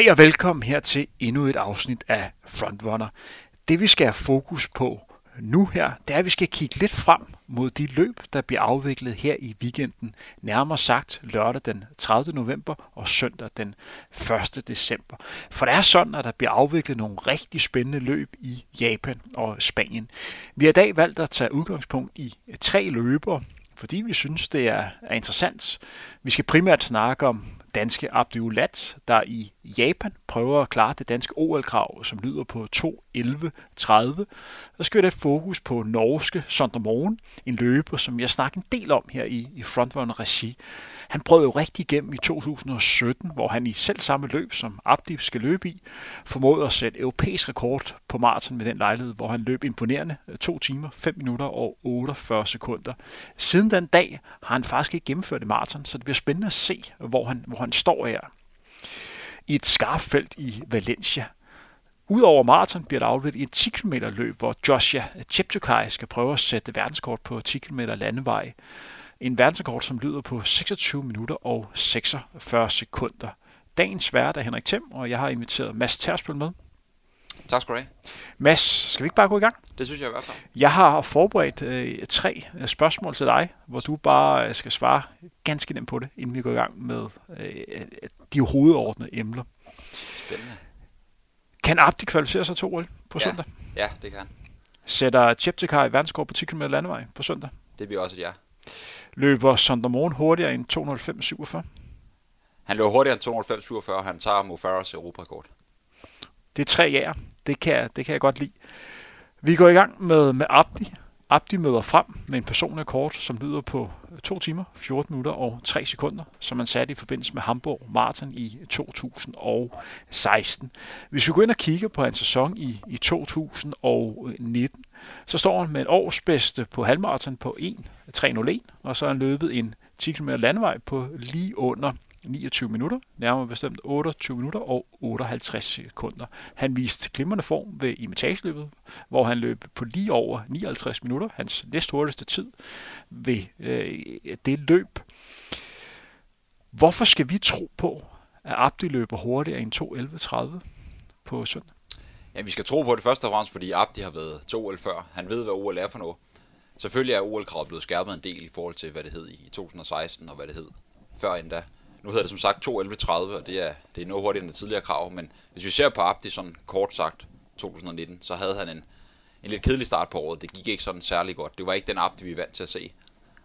Goddag og velkommen her til endnu et afsnit af Frontrunner. Det vi skal have fokus på nu her, det er, at vi skal kigge lidt frem mod de løb, der bliver afviklet her i weekenden. Nærmere sagt lørdag den 30. november og søndag den 1. december. For det er sådan, at der bliver afviklet nogle rigtig spændende løb i Japan og Spanien. Vi har i dag valgt at tage udgangspunkt i tre løber, fordi vi synes, det er, er interessant. Vi skal primært snakke om danske Abdul der i Japan prøver at klare det danske OL-krav, som lyder på 2.11.30. Så skal vi have fokus på norske Sondermoen, en løber, som jeg snakker en del om her i, i Frontrunner Regi. Han brød jo rigtig igennem i 2017, hvor han i selv samme løb, som Abdib skal løbe i, formåede at sætte europæisk rekord på maraton med den lejlighed, hvor han løb imponerende øh, 2 timer, 5 minutter og 48 sekunder. Siden den dag har han faktisk ikke gennemført et maraton, så det bliver spændende at se, hvor han, hvor han står her. I et skarfelt i Valencia, Udover maraton bliver der afviklet et 10 km løb, hvor Joshua Cheptegei skal prøve at sætte verdenskort på 10 km landevej. En verdensrekord, som lyder på 26 minutter og 46 sekunder. Dagens vært er Henrik Thiem, og jeg har inviteret Mads Tersbøl med. Tak skal du have. Mads, skal vi ikke bare gå i gang? Det synes jeg i hvert fald. Jeg har forberedt øh, tre øh, spørgsmål til dig, hvor du bare øh, skal svare ganske nemt på det, inden vi går i gang med øh, de hovedordnede emner. Spændende. Kan Abdi kvalificere sig til OL på ja. søndag? Ja, det kan Sætter Cheptegei verdenskort på 10 km landevej på søndag? Det bliver også et ja. Løber Sondermoen hurtigere end 205.47? Han løber hurtigere end 205.47, han tager Mo Farahs europarekord. Det er tre jæger. Det kan, det kan jeg godt lide. Vi går i gang med, med Abdi. Abdi møder frem med en personlig kort, som lyder på øh, 2 timer, 14 minutter og 3 sekunder, som man satte i forbindelse med Hamburg Marathon i 2016. Hvis vi går ind og kigger på hans sæson i, i 2019, så står han med en årsbedste på halvmarathon på 1.301, og så har han løbet en 10 km landevej på lige under 29 minutter, nærmere bestemt 28 minutter og 58 sekunder. Han viste glimrende form ved imitageløbet, hvor han løb på lige over 59 minutter, hans næst hurtigste tid ved øh, det løb. Hvorfor skal vi tro på, at Abdi løber hurtigere end 2.11.30 på søndag? Ja, vi skal tro på det først og fremmest, fordi Abdi har været 2 OL før. Han ved, hvad OL er for noget. Selvfølgelig er OL-kravet blevet skærpet en del i forhold til, hvad det hed i 2016 og hvad det hed før endda. Nu hedder det som sagt 2.11.30, og det er, det er noget hurtigere end det tidligere krav, men hvis vi ser på Abdi sådan kort sagt 2019, så havde han en, en lidt kedelig start på året. Det gik ikke sådan særlig godt. Det var ikke den Abdi, vi er vant til at se.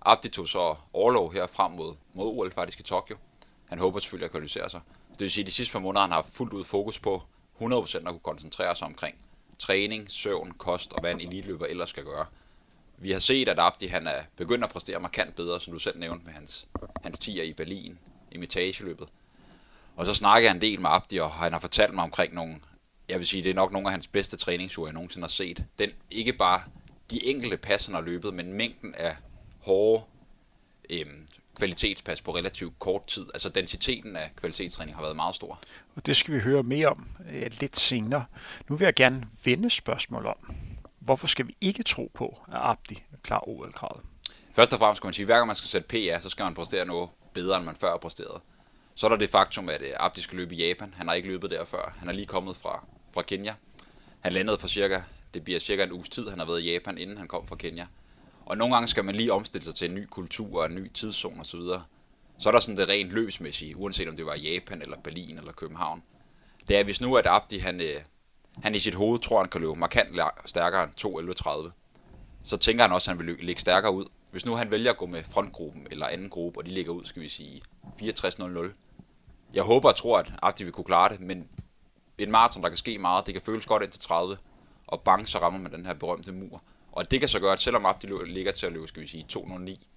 Abdi tog så overlov her frem mod, mod OL faktisk i Tokyo. Han håber selvfølgelig at kvalificere sig. Det vil sige, at de sidste par måneder han har fuldt ud fokus på 100% at kunne koncentrere sig omkring træning, søvn, kost og hvad en elitløber ellers skal gøre. Vi har set, at Abdi han er begyndt at præstere markant bedre, som du selv nævnte med hans, hans tiger i Berlin, imitageløbet. Og så snakker jeg en del med Abdi, og han har fortalt mig omkring nogle, jeg vil sige, det er nok nogle af hans bedste træningsture, jeg nogensinde har set. Den, ikke bare de enkelte pas, han har løbet, men mængden af hårde øhm, kvalitetspas på relativt kort tid. Altså densiteten af kvalitetstræning har været meget stor. Og det skal vi høre mere om øh, lidt senere. Nu vil jeg gerne vende spørgsmål om. Hvorfor skal vi ikke tro på, at Abdi klar OL-kravet? Først og fremmest skal man sige, at hver gang man skal sætte PA, så skal man præstere noget bedre, end man før har præsteret. Så er der det faktum, at øh, Abdi skal løbe i Japan. Han har ikke løbet der før. Han er lige kommet fra, fra Kenya. Han landede for cirka, det bliver cirka en uges tid, han har været i Japan, inden han kom fra Kenya. Og nogle gange skal man lige omstille sig til en ny kultur og en ny tidszone osv. Så er der sådan det rent løbsmæssige, uanset om det var Japan eller Berlin eller København. Det er, hvis nu at Abdi, han, øh, han i sit hoved tror, han kan løbe markant stærkere end 2.11.30, så tænker han også, at han vil ligge stærkere ud. Hvis nu han vælger at gå med frontgruppen eller anden gruppe, og de ligger ud, skal vi sige 64.00. Jeg håber og tror, at Abdi vil kunne klare det, men en maraton, der kan ske meget, det kan føles godt ind til 30, og bang, så rammer man den her berømte mur. Og det kan så gøre, at selvom Abdi ligger til at løbe, skal vi sige 209,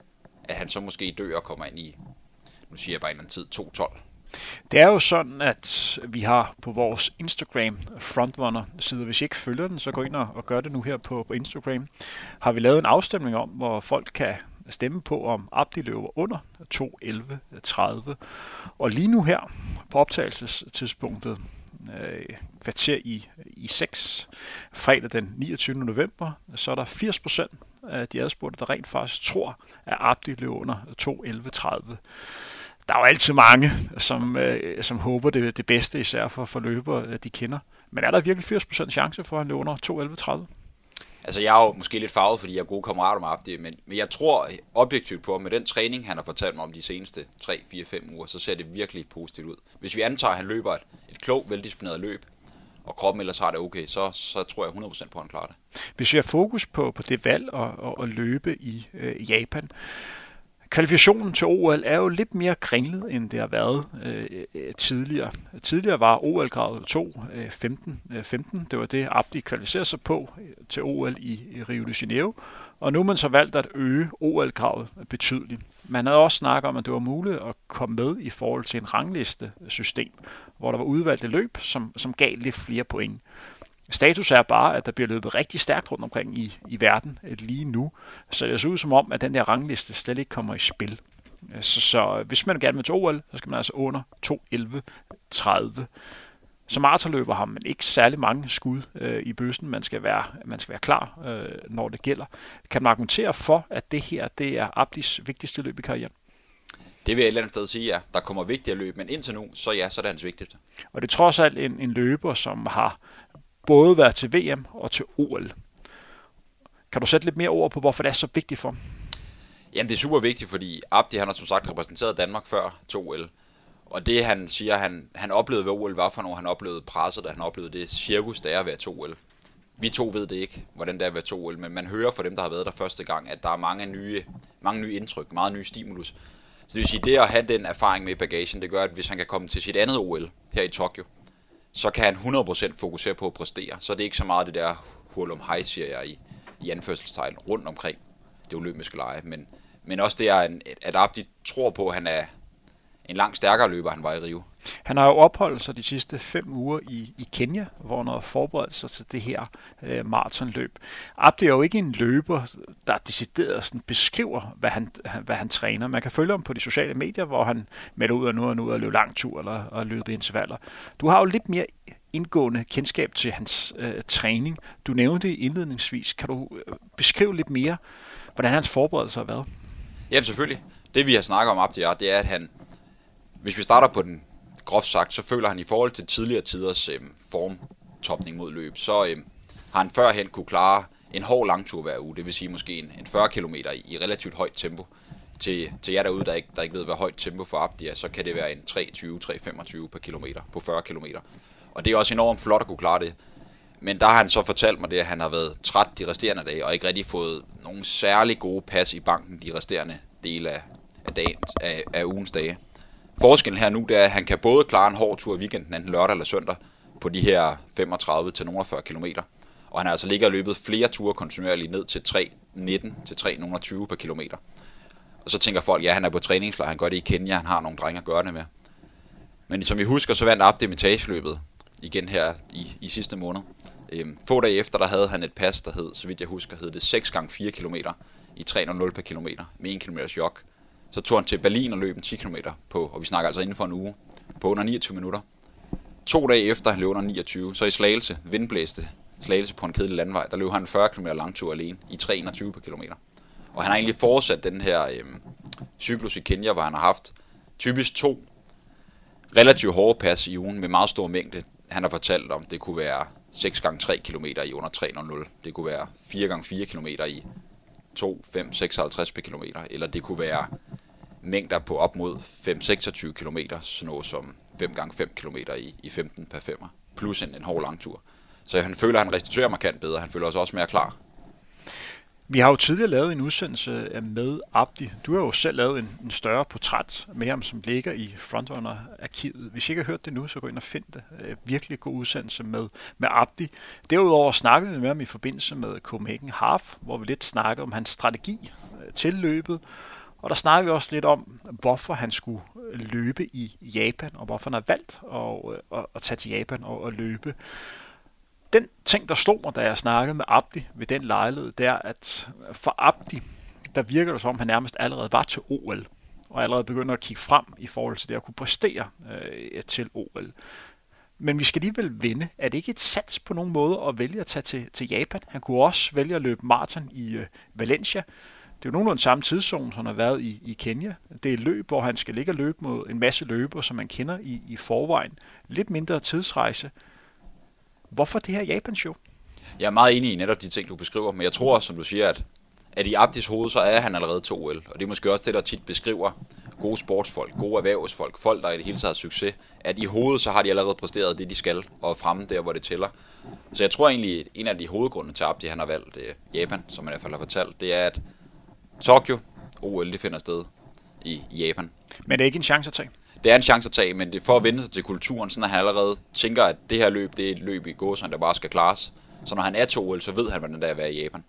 at han så måske dør og kommer ind i, nu siger jeg bare en eller anden tid, 212. Det er jo sådan, at vi har på vores Instagram Frontrunner-side, hvis I ikke følger den, så gå ind og gør det nu her på, på Instagram, har vi lavet en afstemning om, hvor folk kan stemme på, om Abdi løber under 2.11.30. Og lige nu her, på optagelsestidspunktet, øh, kvarter i, i 6, fredag den 29. november, så er der 80 procent af de adspurgte, der rent faktisk tror, at Abdi løber under 2.11.30 der er jo altid mange, som, øh, som håber det, det bedste, især for, for løber, de kender. Men er der virkelig 80% chance for, at han under 2.11.30? Altså, jeg er jo måske lidt farvet, fordi jeg er gode kammerater med Abdi, men, men jeg tror objektivt på, at med den træning, han har fortalt mig om de seneste 3, 4, 5 uger, så ser det virkelig positivt ud. Hvis vi antager, at han løber et, et klogt, veldisciplineret løb, og kroppen ellers har det okay, så, så tror jeg 100% på, at han klarer det. Hvis vi har fokus på, på det valg at, at løbe i øh, Japan, Kvalifikationen til OL er jo lidt mere kringlet, end det har været øh, øh tidligere. Tidligere var OL grad 2 øh, 15, øh, 15. Det var det, Abdi kvalificerede sig på øh, til OL i, i Rio de Janeiro. Og nu har man så valgt at øge OL-kravet betydeligt. Man havde også snakket om, at det var muligt at komme med i forhold til en rangliste-system, hvor der var udvalgte løb, som, som gav lidt flere point. Status er bare, at der bliver løbet rigtig stærkt rundt omkring i, i verden øh, lige nu. Så det ser ud som om, at den der rangliste slet ikke kommer i spil. Øh, så, så hvis man gerne vil til OL, så skal man altså under 2.11.30. Som maratonløber har man ikke særlig mange skud øh, i bøssen. Man skal være, man skal være klar, øh, når det gælder. Kan man argumentere for, at det her det er Abdis vigtigste løb i karrieren? Det vil jeg et eller andet sted sige, ja. Der kommer vigtigere løb, men indtil nu, så ja, så er det hans vigtigste. Og det er trods alt en, en løber, som har både være til VM og til OL. Kan du sætte lidt mere ord på, hvorfor det er så vigtigt for Jamen, det er super vigtigt, fordi Abdi, han har som sagt repræsenteret Danmark før til OL. Og det, han siger, han, han oplevede ved OL, var for når han oplevede presset, da han oplevede det cirkus, der er ved at til OL. Vi to ved det ikke, hvordan det er ved at OL, men man hører fra dem, der har været der første gang, at der er mange nye, mange nye indtryk, meget nye stimulus. Så det vil sige, det at have den erfaring med bagagen, det gør, at hvis han kan komme til sit andet OL her i Tokyo, så kan han 100% fokusere på at præstere. Så er det ikke så meget det der hul om hej, siger jeg i, i anførselstegn, rundt omkring det olympiske lege. Men, men også det, er, at Abdi tror på, at han er en langt stærkere løber, han var i Rio. Han har jo opholdt sig de sidste fem uger i, i Kenya, hvor han har forberedt sig til det her øh, maratonløb. Abdi er jo ikke en løber, der decideret sådan beskriver, hvad han, hvad han træner. Man kan følge ham på de sociale medier, hvor han melder ud og nu og nu og løber lang tur eller og løbe intervaller. Du har jo lidt mere indgående kendskab til hans øh, træning. Du nævnte det indledningsvis. Kan du øh, beskrive lidt mere, hvordan hans forberedelse har været? Ja, selvfølgelig. Det vi har snakket om, Abdi, det er, at han, hvis vi starter på den groft sagt, så føler han i forhold til tidligere tiders øh, formtopning mod løb, så øh, har han førhen kunne klare en hård langtur hver uge, det vil sige måske en, en 40 km i, i relativt højt tempo. Til, til jer derude, der ikke, der ikke ved, hvad højt tempo for Abdi er, så kan det være en 3.20-3.25 per kilometer på 40 km. Og det er også enormt flot at kunne klare det. Men der har han så fortalt mig det, at han har været træt de resterende dage, og ikke rigtig fået nogen særlig gode pas i banken de resterende dele af, af, dagen, af, af ugens dage. Forskellen her nu, det er, at han kan både klare en hård tur i weekenden, enten lørdag eller søndag, på de her 35 til 40 km. Og han har altså ligget og løbet flere ture kontinuerligt ned til 3.19 til 3.20 per kilometer. Og så tænker folk, ja, han er på træningslejr, han gør det i Kenya, han har nogle drenge at gøre det med. Men som vi husker, så vandt Abdi løbet igen her i, i sidste måned. Øhm, få dage efter, der havde han et pas, der hed, så vidt jeg husker, hed det 6 gange 4 km i 3.00 per kilometer med 1 km jog. Så tog han til Berlin og løb en 10 km på, og vi snakker altså inden for en uge, på under 29 minutter. To dage efter han løb under 29, så i Slagelse, vindblæste Slagelse på en kedelig landvej, der løb han en 40 km langtur alene i 3,21 per kilometer. Og han har egentlig fortsat den her øhm, cyklus i Kenya, hvor han har haft typisk to relativt hårde pas i ugen med meget stor mængde. Han har fortalt om, det kunne være 6 gange 3 km i under 3.00. Det kunne være 4 gange 4 km i 2, 5, 56 per kilometer. Eller det kunne være mængder på op mod 5-26 km, sådan noget som 5 gange 5 km i, i 15 per 5, plus en, en hård langtur. Så han føler, at han restituerer markant bedre. Han føler sig også mere klar. Vi har jo tidligere lavet en udsendelse øh, med Abdi. Du har jo selv lavet en, en større portræt med ham, som ligger i Frontrunner-arkivet. Hvis I ikke har hørt det nu, så gå ind og find det. Øh, virkelig god udsendelse med, med Abdi. Derudover snakkede vi med ham i forbindelse med Copenhagen Half, hvor vi lidt snakkede om hans strategi øh, til løbet. Og der snakkede vi også lidt om, hvorfor han skulle løbe i Japan, og hvorfor han har valgt at, at, at tage til Japan og at løbe den ting, der slog mig, da jeg snakkede med Abdi ved den lejlighed, det er, at for Abdi, der virker det som om, han nærmest allerede var til OL, og allerede begynder at kigge frem i forhold til det at kunne præstere øh, til OL. Men vi skal alligevel vinde. Er det ikke et sats på nogen måde at vælge at tage til, til Japan? Han kunne også vælge at løbe maraton i øh, Valencia. Det er jo nogenlunde samme tidszone, som han har været i, i Kenya. Det er et løb, hvor han skal ligge og løbe mod en masse løber, som man kender i, i forvejen. Lidt mindre tidsrejse. Hvorfor det her Japan-show? Jeg er meget enig i netop de ting, du beskriver, men jeg tror også, som du siger, at, at i Abdis hoved, så er han allerede 2L, og det er måske også det, der tit beskriver gode sportsfolk, gode erhvervsfolk, folk, der i det hele taget har succes, at i hovedet, så har de allerede præsteret det, de skal, og fremme der, hvor det tæller. Så jeg tror egentlig, en af de hovedgrunde til Abdi, han har valgt øh, Japan, som han i hvert fald har fortalt, det er, at Tokyo, OL, det finder sted i Japan. Men det er ikke en chance at tage? Det er en chance at tage, men det er for at vende sig til kulturen, sådan at han allerede tænker, at det her løb, det er et løb i gåsøjne, der bare skal klares. Så når han er til OL, så ved han, hvordan det er at være i Japan.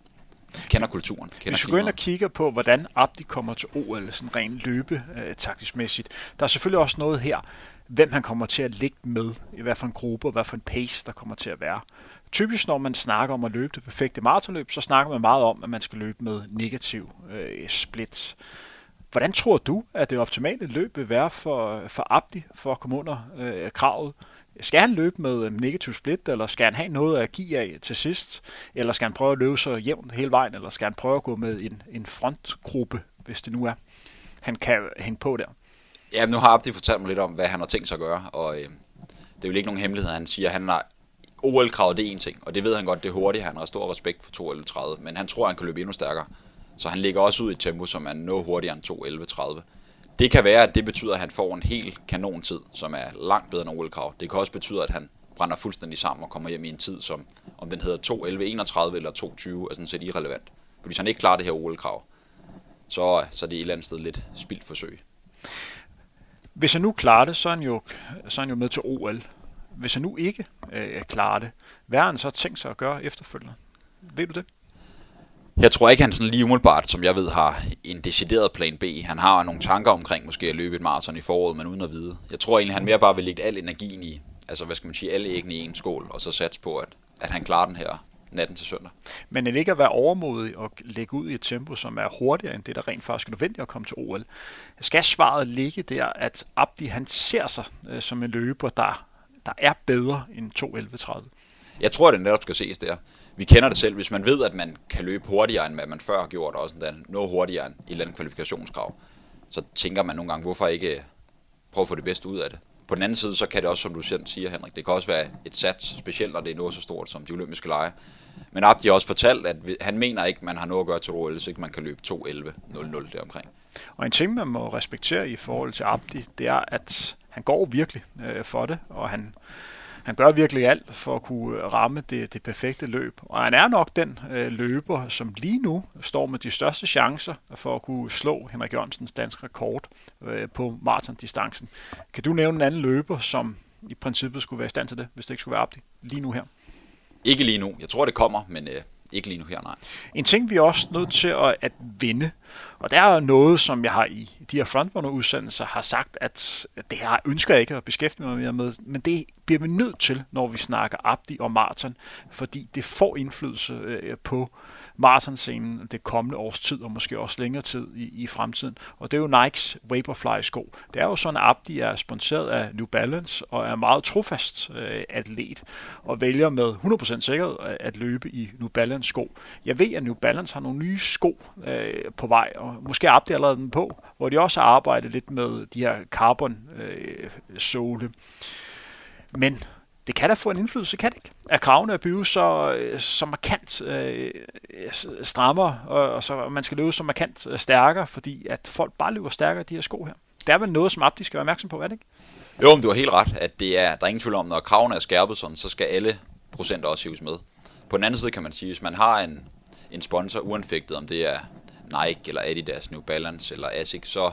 Kender kulturen. Kender Hvis vi går ind og kigger på, hvordan Abdi kommer til OL, sådan rent løbe øh, taktisk mæssigt, der er selvfølgelig også noget her, hvem han kommer til at ligge med, i hvert fald en gruppe, og hvad for en pace, der kommer til at være. Typisk når man snakker om at løbe det perfekte maratonløb, så snakker man meget om, at man skal løbe med negativ øh, split. Hvordan tror du, at det optimale løb vil være for, for Abdi for at komme under øh, kravet? Skal han løbe med øh, negativ split, eller skal han have noget at give af til sidst? Eller skal han prøve at løbe så jævnt hele vejen, eller skal han prøve at gå med en, en frontgruppe, hvis det nu er, han kan hænge på der? Ja, nu har Abdi fortalt mig lidt om, hvad han har tænkt sig at gøre, og øh, det er jo ikke nogen hemmelighed, han siger, han har OL-kravet, det er en ting, og det ved han godt, det er hurtigt, han har stor respekt for 2.11.30, men han tror, han kan løbe endnu stærkere. Så han ligger også ud i et tempo, som er noget hurtigere end 2.11.30. Det kan være, at det betyder, at han får en helt kanontid, som er langt bedre end OL-krav. Det kan også betyde, at han brænder fuldstændig sammen og kommer hjem i en tid, som om den hedder 2.11.31 eller 2.20, er sådan set irrelevant. For hvis han ikke klarer det her OL-krav, så, så er det et eller andet sted lidt spildt forsøg. Hvis han nu klarer det, så er han jo, så er han jo med til OL. Hvis han nu ikke øh, klarer det, hvad har han så tænkt sig at gøre efterfølgende? Ved du det? Jeg tror ikke, han sådan lige umiddelbart, som jeg ved, har en decideret plan B. Han har nogle tanker omkring måske at løbe et maraton i foråret, men uden at vide. Jeg tror egentlig, han mere bare vil lægge al energien i, altså hvad skal man sige, alle æggene i en skål, og så satse på, at, at han klarer den her natten til søndag. Men det ikke at være overmodig og lægge ud i et tempo, som er hurtigere end det, der rent faktisk er nødvendigt at komme til OL. Skal svaret ligge der, at Abdi han ser sig øh, som en løber, der, der er bedre end 2.11.30? Jeg tror, det netop skal ses der. Vi kender det selv. Hvis man ved, at man kan løbe hurtigere, end hvad man før har gjort, og også noget hurtigere end et eller andet kvalifikationskrav, så tænker man nogle gange, hvorfor ikke prøve at få det bedste ud af det. På den anden side, så kan det også, som du selv siger, Henrik, det kan også være et sats, specielt når det er noget så stort som de olympiske lege. Men Abdi har også fortalt, at han mener ikke, man har noget at gøre til OL, så ikke man kan løbe 2.11.00 deromkring. Og en ting, man må respektere i forhold til Abdi, det er, at han går virkelig øh, for det, og han, han gør virkelig alt for at kunne øh, ramme det, det perfekte løb. Og han er nok den øh, løber, som lige nu står med de største chancer for at kunne slå Henrik Jørgensens dansk rekord øh, på maratondistancen. Kan du nævne en anden løber, som i princippet skulle være i stand til det, hvis det ikke skulle være Abdi, lige nu her? Ikke lige nu. Jeg tror, det kommer, men øh, ikke lige nu her, nej. En ting, vi er også nødt til at, at vinde, og der er noget, som jeg har i de her frontrunner-udsendelser har sagt, at det her ønsker jeg ikke at beskæftige mig mere med, men det bliver vi nødt til, når vi snakker Abdi og Martin, fordi det får indflydelse øh, på maratonscenen det kommende års tid, og måske også længere tid i, i fremtiden. Og det er jo Nikes Vaporfly sko. Det er jo sådan, at Abdi er sponsoreret af New Balance og er meget trofast øh, atlet, og vælger med 100% sikkerhed øh, at løbe i New Balance sko. Jeg ved, at New Balance har nogle nye sko øh, på vej, og måske er Abdi allerede den på, hvor de også har arbejdet lidt med de her carbon øh, sole. Men det kan da få en indflydelse, kan det ikke? At kravene er bygget så, øh, så markant øh, strammere, og, og så man skal løbe så markant øh, stærkere, fordi at folk bare løber stærkere i de her sko her. Det er vel noget, som Abdi skal være opmærksom på, er det ikke? Jo, men du har helt ret, at det er, der er ingen tvivl om, når kravene er skærpet sådan, så skal alle procenter også hives med. På den anden side kan man sige, hvis man har en, en sponsor uanfægtet, om det er Nike eller Adidas, New Balance eller Asics, så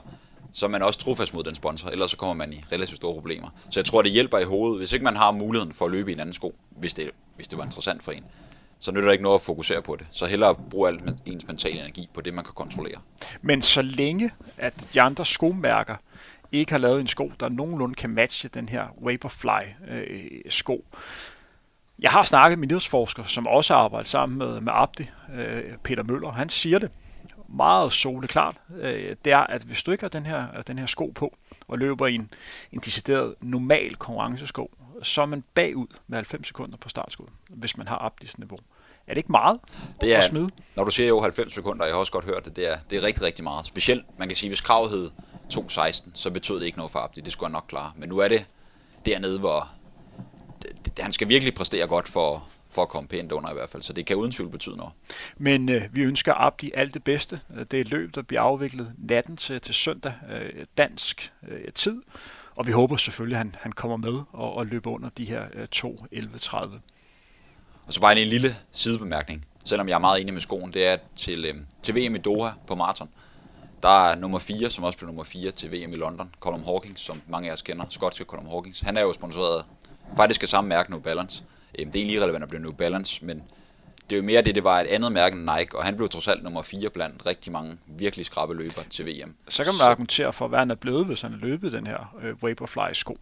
så er man også trofast mod den sponsor, ellers så kommer man i relativt store problemer. Så jeg tror, det hjælper i hovedet, hvis ikke man har muligheden for at løbe i en anden sko, hvis det, hvis det var interessant for en, så nytter det ikke noget at fokusere på det. Så hellere bruge al ens mentale energi på det, man kan kontrollere. Men så længe, at de andre skomærker ikke har lavet en sko, der nogenlunde kan matche den her Vaporfly-sko, øh, jeg har snakket med nyhedsforsker, som også arbejder sammen med, med Abdi, øh, Peter Møller. Han siger det meget soleklart, øh, det er, at hvis du ikke har den her, den her sko på, og løber i en, en decideret normal konkurrencesko, så er man bagud med 90 sekunder på startskuddet, hvis man har Abdis niveau. Er det ikke meget Det er, at smide? når du siger jo 90 sekunder, jeg har også godt hørt det, det er, det er rigtig, rigtig meget. Specielt, man kan sige, hvis kravet hed 2.16, så betød det ikke noget for Abdi. Det skulle han nok klare. Men nu er det dernede, hvor det, det, han skal virkelig præstere godt for, for at komme pænt under i hvert fald. Så det kan uden tvivl betyde noget. Men øh, vi ønsker Abdi alt det bedste. Det er et løb, der bliver afviklet natten til, til søndag øh, dansk øh, tid. Og vi håber selvfølgelig, at han, han kommer med og, og løber under de her øh, 2.11.30. Og så bare en lille sidebemærkning, selvom jeg er meget enig med skoen, det er til, øh, til VM i Doha på maraton. Der er nummer 4, som også blev nummer 4 til VM i London, Colum Hawkins, som mange af os kender, skotske Colum Hawkins. Han er jo sponsoreret faktisk af samme mærke, New Balance. Øh, det er egentlig relevant at blive New Balance, men det er jo mere det, det var et andet mærke end Nike, og han blev trods alt nummer 4 blandt rigtig mange virkelig skrabe løber til VM. Så kan man så. argumentere for, hvad han er blevet, hvis han har løbet den her øh, Vaporfly-sko.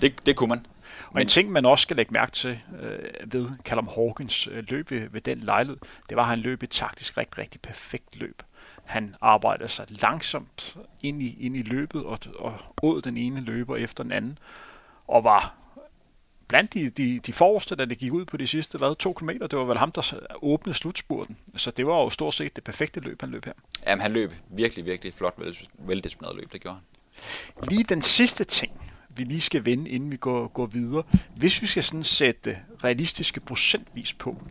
Det, det kunne man. Og Men, en ting, man også skal lægge mærke til øh, ved Callum Hawkins øh, løb ved, ved den lejlighed, det var, at han løb et taktisk rigtig, rigtig perfekt løb. Han arbejdede sig langsomt ind i, ind i løbet og, og åd den ene løber efter den anden, og var blandt de, de, de forreste, da det gik ud på de sidste hvad, to kilometer. Det var vel ham, der åbnede slutspurten. Så det var jo stort set det perfekte løb, han løb her. Jamen, han løb virkelig, virkelig flot, vel, veldisciplineret løb, det gjorde han. Lige den sidste ting, vi lige skal vende, inden vi går, går videre. Hvis vi skal sådan sætte realistiske procentvis på,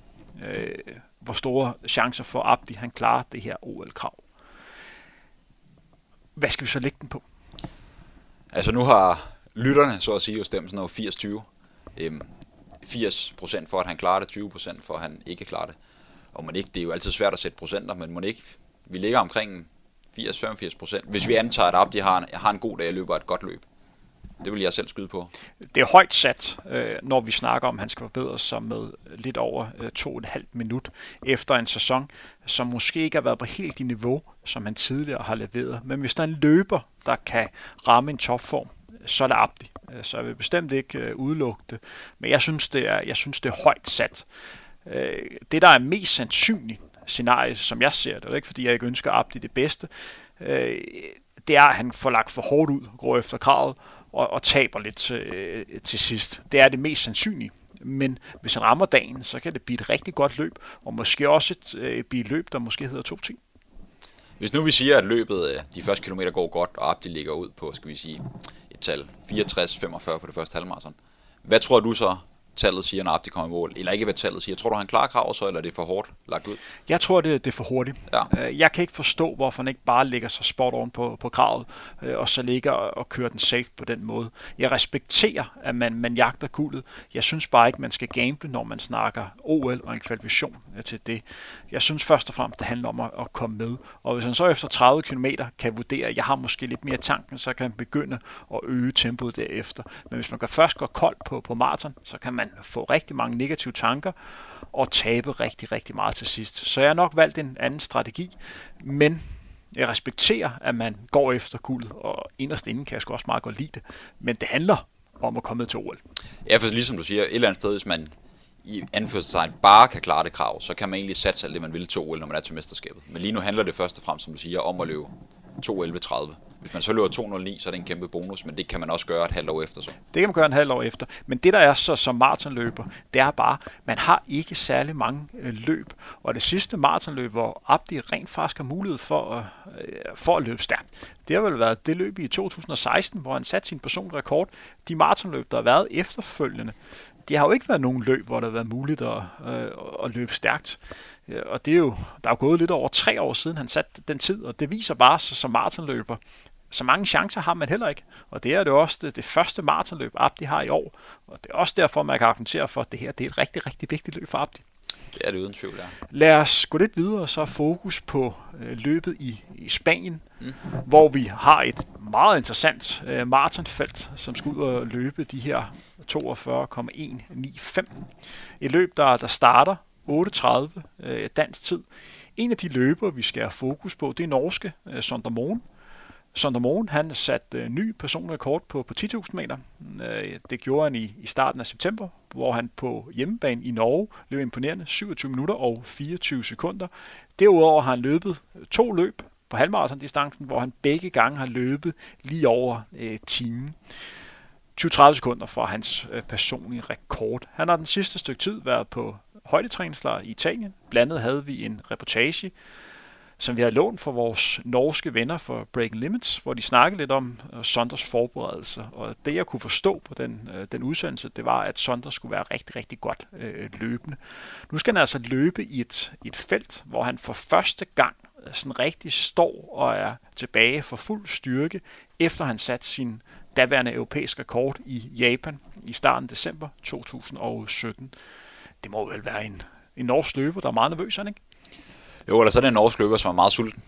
øh, hvor store chancer for Abdi han klarer det her OL-krav. Hvad skal vi så lægge den på? Altså nu har lytterne, så at sige, jo stemt sådan noget 80-20. Øhm, 80% for, at han klarer det, 20% for, at han ikke klarer det. Og man ikke, det er jo altid svært at sætte procenter, men man ikke, vi ligger omkring 80-85%, hvis vi antager, at Abdi har en, har en god dag og løber et godt løb. Det vil jeg selv skyde på. Det er højt sat, øh, når vi snakker om, at han skal forbedre sig med lidt over øh, to og et halvt minut efter en sæson, som måske ikke har været på helt det niveau, som han tidligere har leveret. Men hvis der er en løber, der kan ramme en topform, så er det Abdi. Øh, så jeg vil bestemt ikke øh, udelukke det. Men jeg synes, det er, jeg synes, det er højt sat. Øh, det, der er mest sandsynligt scenarie, som jeg ser det, og det er ikke fordi, jeg ikke ønsker Abdi det bedste, det er, at han får lagt for hårdt ud, går efter kravet, og, og taber lidt til, til sidst. Det er det mest sandsynlige. Men hvis han rammer dagen, så kan det blive et rigtig godt løb, og måske også et, øh, blive et løb, der måske hedder to ting. Hvis nu vi siger, at løbet, de første kilometer går godt, og Abdi ligger ud på, skal vi sige, et tal 64-45 på det første halvmarathon. Hvad tror du så, tallet siger, når Abdi kommer i mål? Eller ikke, hvad tallet siger. Tror du, han klarer krav så, eller er det for hårdt lagt ud? Jeg tror, det, det er for hurtigt. Ja. Øh, jeg kan ikke forstå, hvorfor han ikke bare lægger sig spot oven på, på kravet, øh, og så ligger og kører den safe på den måde. Jeg respekterer, at man, man jagter guldet. Jeg synes bare ikke, man skal gamble, når man snakker OL og en kvalifikation øh, til det. Jeg synes først og fremmest, det handler om at, at komme med. Og hvis han så efter 30 km kan vurdere, at jeg har måske lidt mere tanken, så kan han begynde at øge tempoet derefter. Men hvis man kan først gå koldt på, på maraton, så kan man man få rigtig mange negative tanker og tabe rigtig, rigtig meget til sidst. Så jeg har nok valgt en anden strategi, men jeg respekterer, at man går efter guld, og inderst inden kan jeg sgu også meget godt lide det. Men det handler om at komme til OL. Ja, for ligesom du siger, et eller andet sted, hvis man i anførselstegn bare kan klare det krav, så kan man egentlig satse alt det, man vil til OL, når man er til mesterskabet. Men lige nu handler det først og fremmest, som du siger, om at løbe 2.11.30. Hvis man så løber 2.09, så er det en kæmpe bonus, men det kan man også gøre et halvt år efter så. Det kan man gøre en halvt år efter. Men det der er så som maratonløber, det er bare, man har ikke særlig mange øh, løb. Og det sidste maratonløb, hvor Abdi rent faktisk har mulighed for, at, øh, for at løbe stærkt, det har vel været det løb i 2016, hvor han satte sin personrekord. De maratonløb, der har været efterfølgende, det har jo ikke været nogen løb, hvor det har været muligt at, øh, at løbe stærkt. Øh, og det er jo, der er jo gået lidt over tre år siden, han satte den tid, og det viser bare sig som maratonløber. Så mange chancer har man heller ikke. Og det er det også det, det første maratonløb, Abdi har i år. Og det er også derfor, man kan argumentere for, at det her det er et rigtig, rigtig vigtigt løb for Abdi. Det er det uden tvivl, ja. Lad os gå lidt videre og så fokus på øh, løbet i, i Spanien, mm. hvor vi har et meget interessant øh, maratonfelt, som skal ud og løbe de her 42,195. Et løb, der, der starter 8.30 øh, dansk tid. En af de løber, vi skal have fokus på, det er norske øh, Sondermoen. Sondermoen, han satte øh, ny personrekord på, på 10.000 meter. Øh, det gjorde han i, i starten af september, hvor han på hjemmebane i Norge løb imponerende 27 minutter og 24 sekunder. Derudover har han løbet øh, to løb på halvmarathon-distancen, hvor han begge gange har løbet lige over øh, timen. 20-30 sekunder fra hans øh, personlige rekord. Han har den sidste stykke tid været på højdetræningslejr i Italien. Blandt andet havde vi en reportage, som vi havde lånt fra vores norske venner for Breaking Limits, hvor de snakkede lidt om øh, uh, Sonders forberedelse. Og det, jeg kunne forstå på den, uh, den udsendelse, det var, at Sonder skulle være rigtig, rigtig godt uh, løbende. Nu skal han altså løbe i et, et felt, hvor han for første gang sådan rigtig står og er tilbage for fuld styrke, efter han sat sin daværende europæiske rekord i Japan i starten af december 2017. Det må vel være en, en norsk løber, der er meget nervøs, ikke? Jo, eller så er det en norsk løber, som er meget sulten.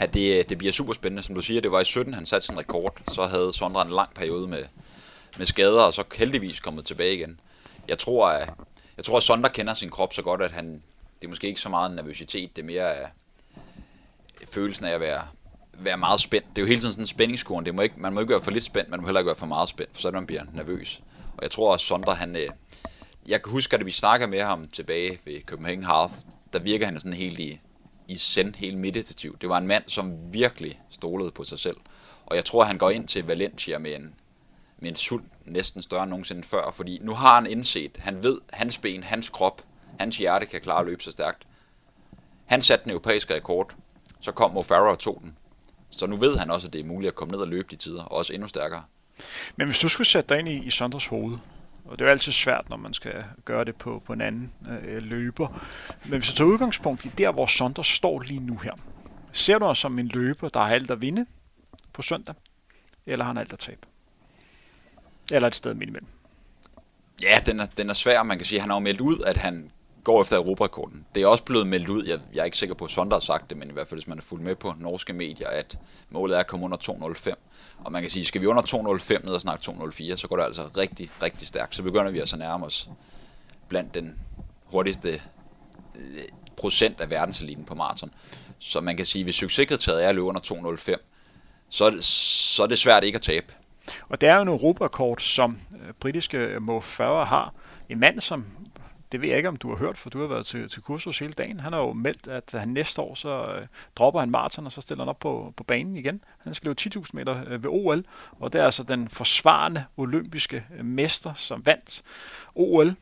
Ja, det, det bliver super spændende. Som du siger, det var i 17, han satte sin rekord. Så havde Sondre en lang periode med, med skader, og så heldigvis kommet tilbage igen. Jeg tror, at, jeg tror, at Sondre kender sin krop så godt, at han, det er måske ikke så meget nervøsitet, det er mere uh, følelsen af at være, være meget spændt. Det er jo hele tiden sådan en spændingskurven. Det må ikke, man må ikke være for lidt spændt, man må heller ikke være for meget spændt, for så man bliver nervøs. Og jeg tror også, Sondre, han... uh, jeg kan huske, at vi snakkede med ham tilbage ved Copenhagen Half, der virker han sådan helt i, i send, helt meditativ. Det var en mand, som virkelig stolede på sig selv. Og jeg tror, han går ind til Valencia med en, med en sult næsten større end nogensinde før, fordi nu har han indset, han ved, hans ben, hans krop, hans hjerte kan klare at løbe så stærkt. Han satte den europæiske rekord, så kom Mo Farah og tog den. Så nu ved han også, at det er muligt at komme ned og løbe de tider, og også endnu stærkere. Men hvis du skulle sætte dig ind i, i Sonders hoved, og det er jo altid svært, når man skal gøre det på, på en anden øh, løber. Men hvis du tager udgangspunkt i der, hvor Sonder står lige nu her, ser du dig som en løber, der har alt at vinde på søndag, eller har han alt at tabe? Eller et sted midt imellem? Ja, den er, den er svær. Man kan sige, at han har jo meldt ud, at han går efter Europarekorden. Det er også blevet meldt ud, jeg, jeg er ikke sikker på, at Sondre har sagt det, men i hvert fald hvis man er fuldt med på norske medier, at målet er at komme under 2.05. Og man kan sige, skal vi under 2.05 ned og snakke 2.04, så går det altså rigtig, rigtig stærkt. Så begynder vi altså at nærme os blandt den hurtigste øh, procent af verdenseliten på maraton. Så man kan sige, hvis succeskriteriet er at løbe under 2.05, så, er det, så er det svært ikke at tabe. Og det er jo en Europarekord, som øh, britiske Mo Farah har. En mand, som det ved jeg ikke, om du har hørt, for du har været til, til kursus hele dagen. Han har jo meldt, at han næste år så øh, dropper han maraton, og så stiller han op på, på banen igen. Han skal løbe 10.000 meter øh, ved OL, og det er altså den forsvarende olympiske øh, mester, som vandt OL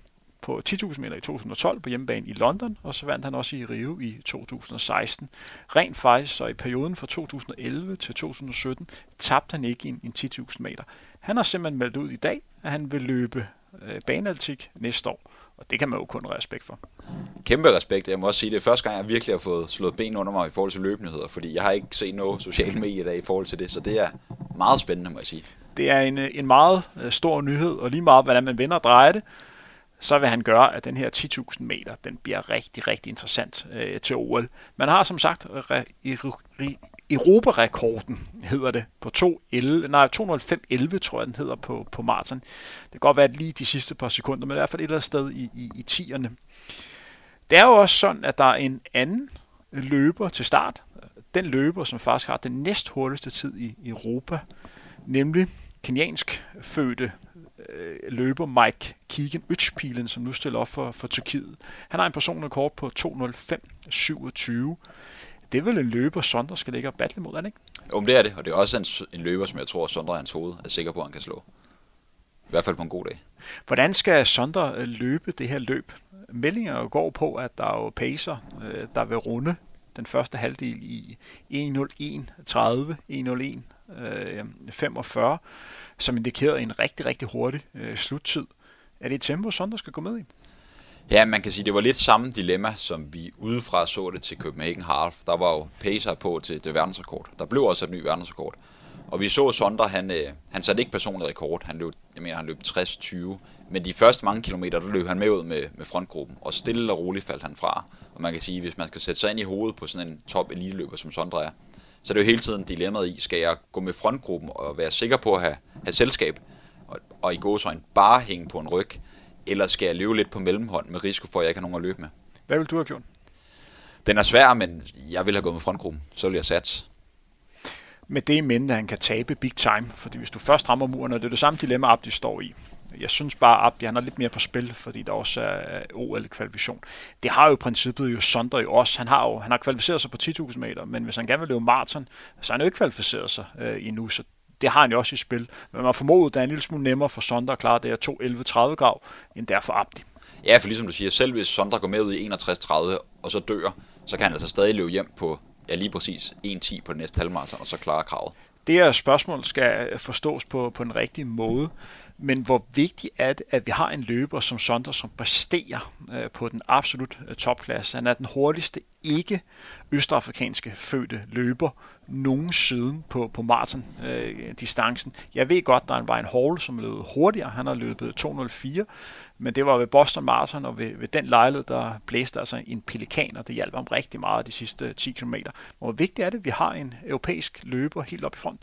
på 10.000 meter i 2012 på hjemmebane i London, og så vandt han også i Rio i 2016. Rent faktisk, så i perioden fra 2011 til 2017, tabte han ikke en, en 10.000 meter. Han har simpelthen meldt ud i dag, at han vil løbe øh, banealtik næste år. Og det kan man jo kun respekt for. Kæmpe respekt. Jeg må også sige, det er første gang, jeg virkelig har fået slået ben under mig i forhold til løbenyheder, fordi jeg har ikke set noget sociale medier i dag i forhold til det, så det er meget spændende, må jeg sige. Det er en, en meget øh, stor nyhed, og lige meget, hvordan man vender og drejer det, så vil han gøre, at den her 10.000 meter, den bliver rigtig, rigtig interessant øh, til OL. Man har som sagt Europarekorden, hedder det, på 2.11, nej, 2.05.11, tror jeg, den hedder på, på maraton. Det kan godt være lige de sidste par sekunder, men i hvert fald et eller andet sted i, i, i tierne. Det er jo også sådan, at der er en anden løber til start. Den løber, som faktisk har den næst hurtigste tid i Europa, nemlig keniansk fødte øh, løber Mike Keegan Øtspilen, som nu stiller op for, for Tyrkiet. Han har en personlig kort på 2.05.27 det er vel en løber, Sondre skal ligge og battle mod, ikke? Jo, men det er det, og det er også en, en løber, som jeg tror, Sondre hans hoved er sikker på, at han kan slå. I hvert fald på en god dag. Hvordan skal Sondre øh, løbe det her løb? Meldinger går på, at der er jo pacer, øh, der vil runde den første halvdel i 1.01.30, 1.01.45, 45, som indikerede en rigtig, rigtig hurtig øh, sluttid. Er det et tempo, Sondre skal gå med i? Ja, man kan sige, det var lidt samme dilemma, som vi udefra så det til Copenhagen Half. Der var jo pacer på til det verdensrekord. Der blev også et ny verdensrekord. Og vi så Sondre, han, øh, han satte ikke personlig rekord. Han løb, jeg mener, han løb 60-20. Men de første mange kilometer, der løb han med ud med, med frontgruppen. Og stille og roligt faldt han fra. Og man kan sige, hvis man skal sætte sig ind i hovedet på sådan en top eliteløber, som Sondre er, så er det jo hele tiden dilemmaet i, skal jeg gå med frontgruppen og være sikker på at have, have selskab, og, og i gåsøjne bare hænge på en ryg, eller skal jeg løbe lidt på mellemhånd med risiko for, at jeg ikke har nogen at løbe med? Hvad vil du have gjort? Den er svær, men jeg vil have gået med frontgruppen. Så vil jeg satse. Med det i mente, at han kan tabe big time. Fordi hvis du først rammer muren, og det er det samme dilemma, Abdi står i. Jeg synes bare, at Abdi han er lidt mere på spil, fordi der også er OL-kvalifikation. Det har jo i princippet jo Sondre jo også. Han har jo han har kvalificeret sig på 10.000 meter, men hvis han gerne vil løbe maraton, så har han jo ikke kvalificeret sig øh, endnu. Så det har han jo også i spil. Men man formoder, at det er en lille smule nemmere for Sondre at klare det her 2-11-30 grav, end der for Abdi. Ja, for ligesom du siger, selv hvis Sondre går med ud i 61-30 og så dør, så kan han altså stadig løbe hjem på ja, lige præcis 1-10 på den næste halvmarathon, og så klare kravet. Det her spørgsmål skal forstås på, på en rigtig måde. Men hvor vigtigt er det, at vi har en løber som Sondre, som præsterer øh, på den absolut øh, topklasse. Han er den hurtigste ikke østafrikanske fødte løber nogensinde på, på maraton-distancen. Øh, Jeg ved godt, der var en Hall, som løb hurtigere. Han har løbet 204, men det var ved Boston Marathon, og ved, ved den lejlighed, der blæste altså en pelikan, og det hjalp ham rigtig meget de sidste 10 km. Hvor vigtigt er det, at vi har en europæisk løber helt op i front?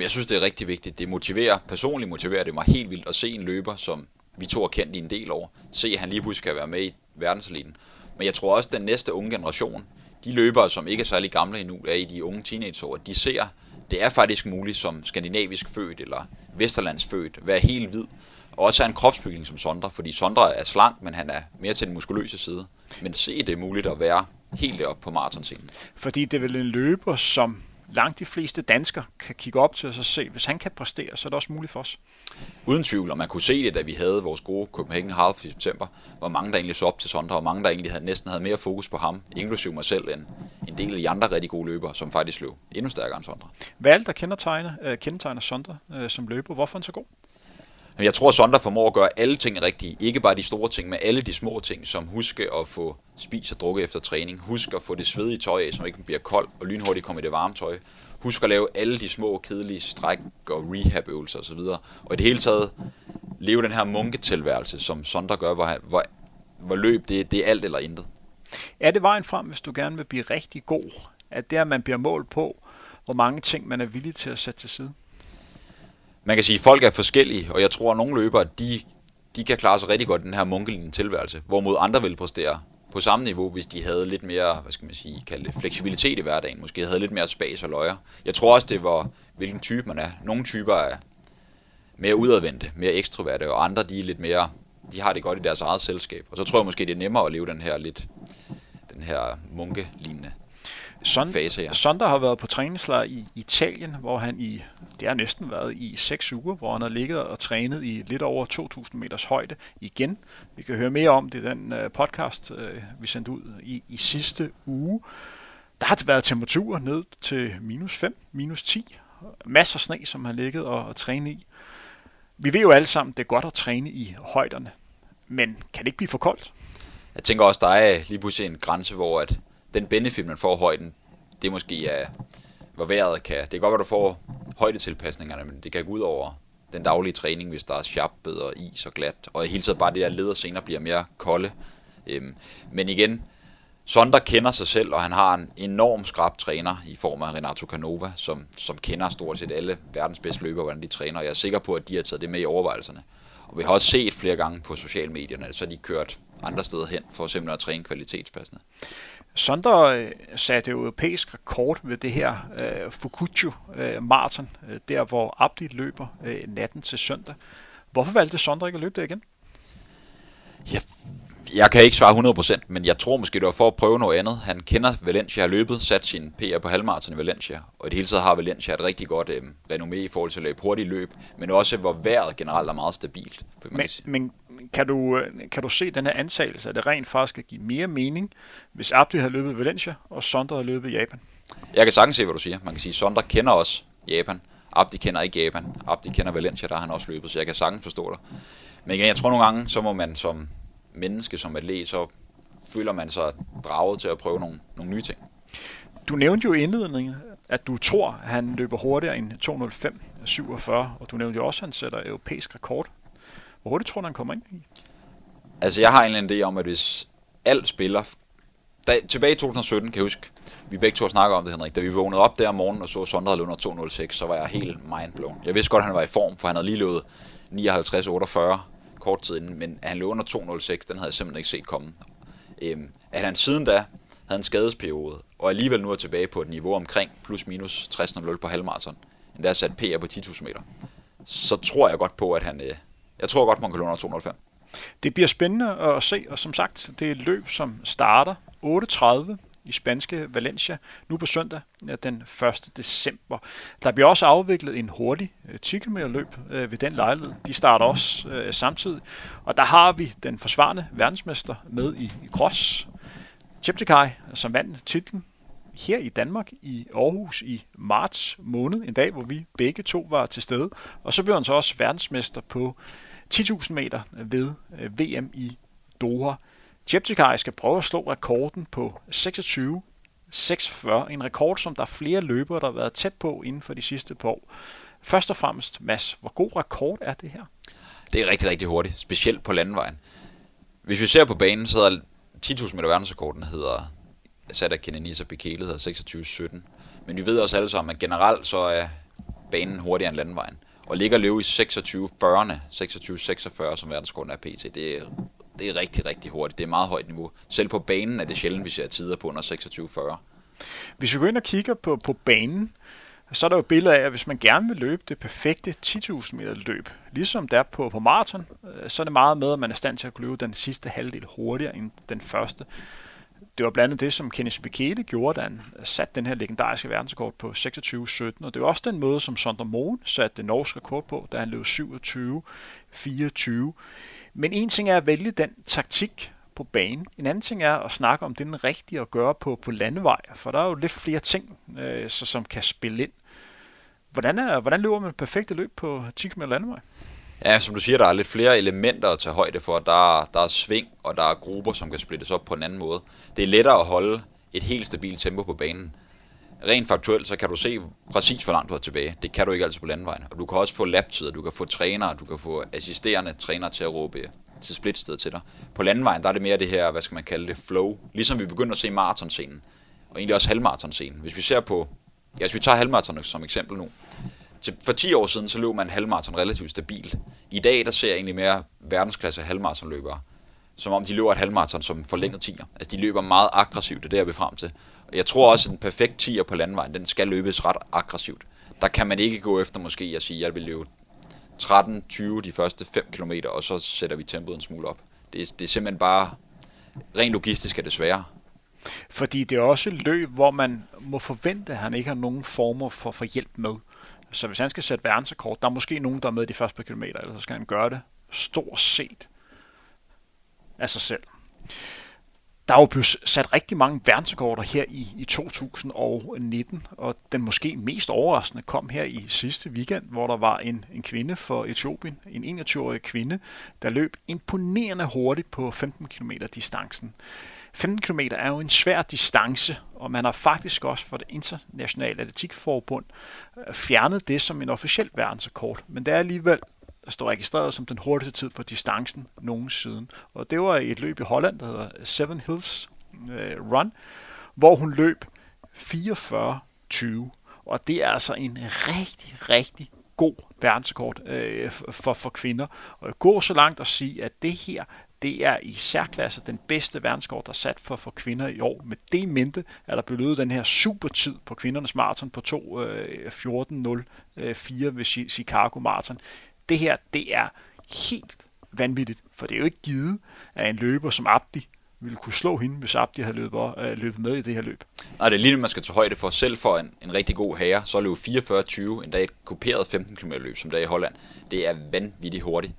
Jeg synes, det er rigtig vigtigt. Det motiverer, personligt motiverer det mig helt vildt at se en løber, som vi to har kendt i en del år. Se, at han lige pludselig kan være med i verdenseliten. Men jeg tror også, at den næste unge generation, de løbere, som ikke er særlig gamle endnu, er i de unge teenageår, de ser, det er faktisk muligt som skandinavisk født eller vesterlands født, være helt hvid, og også have en kropsbygning som Sondre, fordi Sondre er slank, men han er mere til den muskuløse side. Men se, det er muligt at være helt op på maratonscenen. Fordi det er vel en løber, som langt de fleste danskere kan kigge op til og så se, hvis han kan præstere, så er det også muligt for os. Uden tvivl, og man kunne se det, da vi havde vores gode Copenhagen Half i september, hvor mange der egentlig så op til Sondre, og mange der egentlig havde, næsten havde mere fokus på ham, inklusive mig selv, end en del af de andre rigtig gode løbere, som faktisk løb endnu stærkere end Sondre. Hvad er det, der kendetegner, øh, kendetegner Sondre øh, som løber? Hvorfor er han så god? Jeg tror, at Sondre formår at gøre alle ting rigtigt. Ikke bare de store ting, men alle de små ting, som huske at få spis og drukket efter træning. Husk at få det svedige tøj af, så man ikke bliver kold og lynhurtigt kommer i det varme tøj. Husk at lave alle de små, kedelige stræk og rehab-øvelser osv. Og i det hele taget leve den her munketilværelse, som Sondre gør, hvor, hvor, hvor løb det, det er alt eller intet. Er det vejen frem, hvis du gerne vil blive rigtig god? At det er, at man bliver målt på, hvor mange ting man er villig til at sætte til side? Man kan sige, at folk er forskellige, og jeg tror, at nogle løbere, de, de kan klare sig rigtig godt i den her munkelige tilværelse, hvorimod andre vil præstere på samme niveau, hvis de havde lidt mere, hvad skal man sige, kalde det, fleksibilitet i hverdagen, måske havde lidt mere spas og løjer. Jeg tror også, det var, hvilken type man er. Nogle typer er mere udadvendte, mere ekstroverte, og andre, de er lidt mere, de har det godt i deres eget selskab. Og så tror jeg måske, det er nemmere at leve den her lidt, den her munkelignende Sond- fase, ja. Sonder har været på træningslejr i Italien, hvor han i, det har næsten været i seks uger, hvor han har ligget og trænet i lidt over 2.000 meters højde igen. Vi kan høre mere om det i den uh, podcast, uh, vi sendte ud i, i sidste uge. Der har været temperaturer ned til minus 5, minus 10. Masser af sne, som han ligget og, og trænet i. Vi ved jo alle sammen, det er godt at træne i højderne. Men kan det ikke blive for koldt? Jeg tænker også, der er lige pludselig en grænse, hvor at den benefit, man får højden, det måske er, hvor vejret kan. Det kan godt være, du får højdetilpasningerne, men det kan gå ud over den daglige træning, hvis der er sharpet og is og glat, og i hele tiden bare det der led og senere bliver mere kolde. Øhm, men igen, Sonder kender sig selv, og han har en enorm skrab træner i form af Renato Canova, som, som kender stort set alle verdens bedste løbere, hvordan de træner, og jeg er sikker på, at de har taget det med i overvejelserne. Og vi har også set flere gange på sociale medierne, så de kørt andre steder hen for simpelthen at træne kvalitetspassende. Sondre øh, satte europæisk rekord ved det her uh, Fukuchu uh, maraton, uh, der hvor Abdi løber uh, natten til søndag. Hvorfor valgte Sondre ikke at løbe det igen? Ja, jeg kan ikke svare 100%, men jeg tror måske, det var for at prøve noget andet. Han kender Valencia, har løbet, sat sin PR på halvmarathon i Valencia, og i det hele taget har Valencia et rigtig godt øh, renommé i forhold til at løbe hurtigt løb, men også hvor vejret generelt er meget stabilt. Men, men kan, du, kan du se den her antagelse, at det rent faktisk kan give mere mening, hvis Abdi har løbet Valencia, og Sondre har løbet Japan? Jeg kan sagtens se, hvad du siger. Man kan sige, at Sondre kender også Japan. Abdi kender ikke Japan. Abdi kender Valencia, der har han også løbet, så jeg kan sagtens forstå dig. Men igen, jeg tror nogle gange, så må man som menneske, som atlet, så føler man sig draget til at prøve nogle, nogle nye ting. Du nævnte jo i indledningen, at du tror, at han løber hurtigere end 2.05.47, og du nævnte jo også, at han sætter europæisk rekord. Hvor hurtigt tror du, han kommer ind i? Altså, jeg har en eller anden idé om, at hvis alt spiller... Da, tilbage i 2017, kan jeg huske, vi begge to snakker om det, Henrik. Da vi vågnede op der om morgenen og så Sondre havde løbet 2.06, så var jeg helt mindblown. Jeg vidste godt, at han var i form, for han havde lige løbet 59-48 kort tid inden, men at han løb under 2.06, den havde jeg simpelthen ikke set komme. Øhm, at han siden da havde en skadesperiode, og alligevel nu er tilbage på et niveau omkring plus minus 60.0 på halvmarathon, endda sat PR på 10.000 meter, så tror jeg godt på, at han... Øh, jeg tror godt, man kan låne under 205. Det bliver spændende at se, og som sagt, det er et løb, som starter 8.30 i spanske Valencia nu på søndag den 1. december. Der bliver også afviklet en hurtig 10 km løb ved den lejlighed. De starter også øh, samtidig. Og der har vi den forsvarende verdensmester med i, i cross, Cheptegei, som vandt titlen her i Danmark i Aarhus i marts måned, en dag, hvor vi begge to var til stede. Og så blev han så også verdensmester på 10.000 meter ved øh, VM i Doha. Cheptegei skal prøve at slå rekorden på 26 46, en rekord, som der er flere løbere, der har været tæt på inden for de sidste par år. Først og fremmest, Mads, hvor god rekord er det her? Det er rigtig, rigtig hurtigt, specielt på landevejen. Hvis vi ser på banen, så hedder 10.000 meter verdensrekorden hedder sat af Kenenisa Bekele hedder 26-17. Men vi ved også alle sammen, at generelt så er banen hurtigere end landvejen. Og ligger løbe i 26-40'erne, 26-46 som verdensrekorden er pt. Det er, det er rigtig, rigtig hurtigt. Det er meget højt niveau. Selv på banen er det sjældent, vi ser tider på under 26-40. Hvis vi går ind og kigger på, på banen, så er der jo billeder af, at hvis man gerne vil løbe det perfekte 10.000 meter løb, ligesom der på, på maraton, øh, så er det meget med, at man er stand til at kunne løbe den sidste halvdel hurtigere end den første. Det var blandt andet det, som Kenneth Bekele gjorde, da han satte den her legendariske verdensrekord på 26-17, og det var også den måde, som Sondre Mohn satte den norske rekord på, da han løb 27-24. Men en ting er at vælge den taktik, på banen. En anden ting er at snakke om det, den rigtige at gøre på, på landevej, for der er jo lidt flere ting, øh, så, som kan spille ind. Hvordan, er, hvordan løber man perfekte løb på 10 km landevej? Ja, som du siger, der er lidt flere elementer at tage højde for. Der er, der er sving, og der er grupper, som kan splittes op på en anden måde. Det er lettere at holde et helt stabilt tempo på banen. Rent faktuelt, så kan du se præcis, hvor langt du er tilbage. Det kan du ikke altid på landvejen. Og du kan også få laptider, du kan få trænere, du kan få assisterende trænere til at råbe til splitsted til dig. På landvejen, der er det mere det her, hvad skal man kalde det, flow. Ligesom vi begynder at se maratonscenen, og egentlig også halvmaratonscenen. Hvis vi ser på, ja, hvis vi tager halvmaraton som eksempel nu, til, for 10 år siden, så løb man halvmaraton relativt stabilt. I dag, der ser jeg egentlig mere verdensklasse halvmaratonløbere, som om de løber et halvmaraton som forlænget 10'er. Altså, de løber meget aggressivt, det er det, jeg vil frem til. Og jeg tror også, at en perfekt 10'er på landvejen, den skal løbes ret aggressivt. Der kan man ikke gå efter måske at sige, at jeg vil løbe 13-20 de første 5 km, og så sætter vi tempoet en smule op. Det er, det er simpelthen bare, rent logistisk er det sværere. Fordi det er også et løb, hvor man må forvente, at han ikke har nogen former for, for hjælp med. Så hvis han skal sætte verdensrekord, der er måske nogen, der er med de første par kilometer, eller så skal han gøre det stort set af sig selv. Der er jo blevet sat rigtig mange verdensrekorder her i, i 2019, og den måske mest overraskende kom her i sidste weekend, hvor der var en, en kvinde for Etiopien, en 21-årig kvinde, der løb imponerende hurtigt på 15 km distancen. 15 km er jo en svær distance, og man har faktisk også for det internationale atletikforbund øh, fjernet det som en officiel verdensrekord. Men det er alligevel der står registreret som den hurtigste tid på distancen nogensinde. Og det var i et løb i Holland, der hedder Seven Hills øh, Run, hvor hun løb 44-20. Og det er altså en rigtig, rigtig god verdensrekord øh, for, for kvinder. Og jeg går så langt at sige, at det her, det er i særklasse den bedste verdenskort, der er sat for, for kvinder i år. Med det mente er der blevet den her supertid på kvindernes maraton på 2.14.04 øh, øh ved Chicago Marathon det her, det er helt vanvittigt, for det er jo ikke givet, at en løber som Abdi ville kunne slå hende, hvis Abdi havde løbet, øh, løbet med i det her løb. Nej, det er lige man skal tage højde for. Selv for en, en rigtig god herre, så løb 44-20, endda et kuperet 15 km løb, som der i Holland. Det er vanvittigt hurtigt.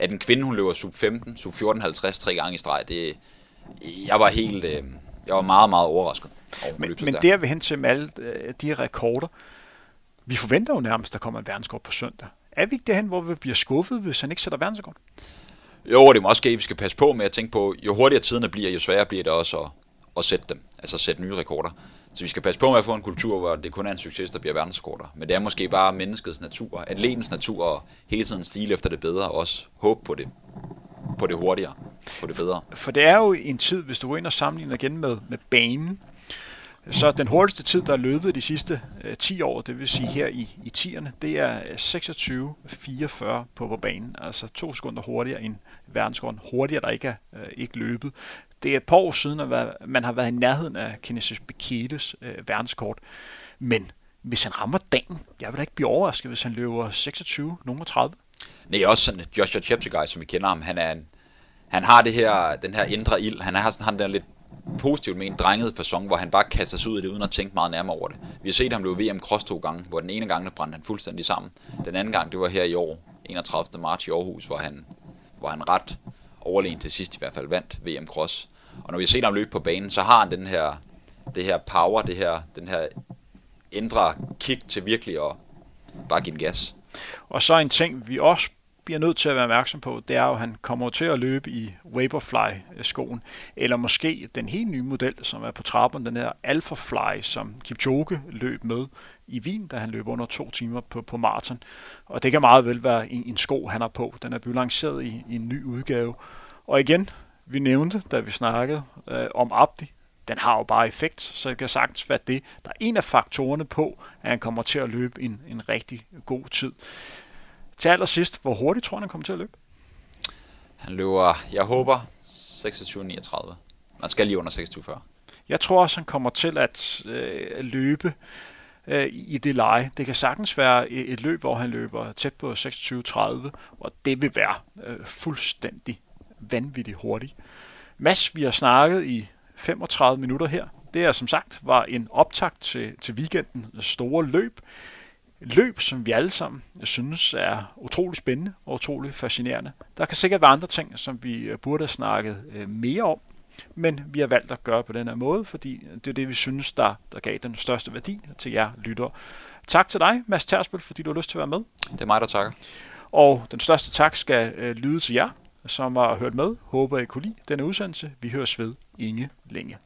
At en kvinde, hun løber sub 15, sub 14-50 tre gange i streg, det, jeg var helt, øh, jeg var meget, meget overrasket. Over men, men der vil hen til med alle øh, de rekorder, vi forventer jo nærmest, at der kommer en verdenskort på søndag. Er vi ikke derhen, hvor vi bliver skuffet, hvis han ikke sætter verdensrekord? Jo, det er måske, vi skal passe på med at tænke på, jo hurtigere tiderne bliver, jo sværere bliver det også at, at sætte dem, altså sætte nye rekorder. Så vi skal passe på med at få en kultur, hvor det kun er en succes, der bliver verdensrekorder. Men det er måske bare menneskets natur, atletens natur, og hele tiden stile efter det bedre, og også håbe på det, på det hurtigere, på det bedre. For det er jo en tid, hvis du går ind og sammenligner igen med, med banen, så den hurtigste tid, der er løbet de sidste øh, 10 år, det vil sige her i, i 10'erne, det er øh, 26.44 på, på banen. Altså to sekunder hurtigere end verdensrekorden. Hurtigere, der ikke er øh, ikke løbet. Det er et par år siden, at man har været i nærheden af Kinesis Bekeles øh, verdenskort. Men hvis han rammer dagen, jeg vil da ikke blive overrasket, hvis han løber 26, nummer 30. Nej, også sådan Joshua Cheptegei, som vi kender ham, han er en, han har det her, den her indre ild. Han har sådan han der lidt positivt med en drenget fasong, hvor han bare kaster sig ud i det, uden at tænke meget nærmere over det. Vi har set ham løbe VM Cross to gange, hvor den ene gang, der brændte han fuldstændig sammen. Den anden gang, det var her i år, 31. marts i Aarhus, hvor han, hvor han ret overlegen til sidst i hvert fald vandt VM Cross. Og når vi har set ham løbe på banen, så har han den her, det her power, det her, den her indre kick til virkelig at bare give en gas. Og så en ting, vi også bliver nødt til at være opmærksom på, det er jo, at han kommer til at løbe i Vaporfly-skoen, eller måske den helt nye model, som er på trappen, den her Alphafly, som Kipchoge løb med i Wien, da han løb under to timer på, på maraton. Og det kan meget vel være en, en sko, han har på. Den er blevet lanceret i, i en ny udgave. Og igen, vi nævnte, da vi snakkede øh, om Abdi, den har jo bare effekt, så det kan sagtens være det, der er en af faktorerne på, at han kommer til at løbe en, en rigtig god tid. Til allersidst, hvor hurtigt tror han, han kommer til at løbe? Han løber, jeg håber, 26-39. Man skal lige under 26-40. Jeg tror også, han kommer til at øh, løbe øh, i det leje. Det kan sagtens være et løb, hvor han løber tæt på 26-30, og det vil være øh, fuldstændig vanvittigt hurtigt. Mads, vi har snakket i 35 minutter her. Det er som sagt var en optakt til, til weekenden store løb. Løb, som vi alle sammen synes er utrolig spændende og utrolig fascinerende. Der kan sikkert være andre ting, som vi øh, burde have snakket øh, mere om, men vi har valgt at gøre på den her måde, fordi det er det, vi synes, der, der gav den største værdi til jer lyttere. Tak til dig, Mads Tersbøl, fordi du har lyst til at være med. Det er mig, der takker. Og den største tak skal øh, lyde til jer, som har hørt med. Håber, I kunne lide denne udsendelse. Vi høres ved Inge længe.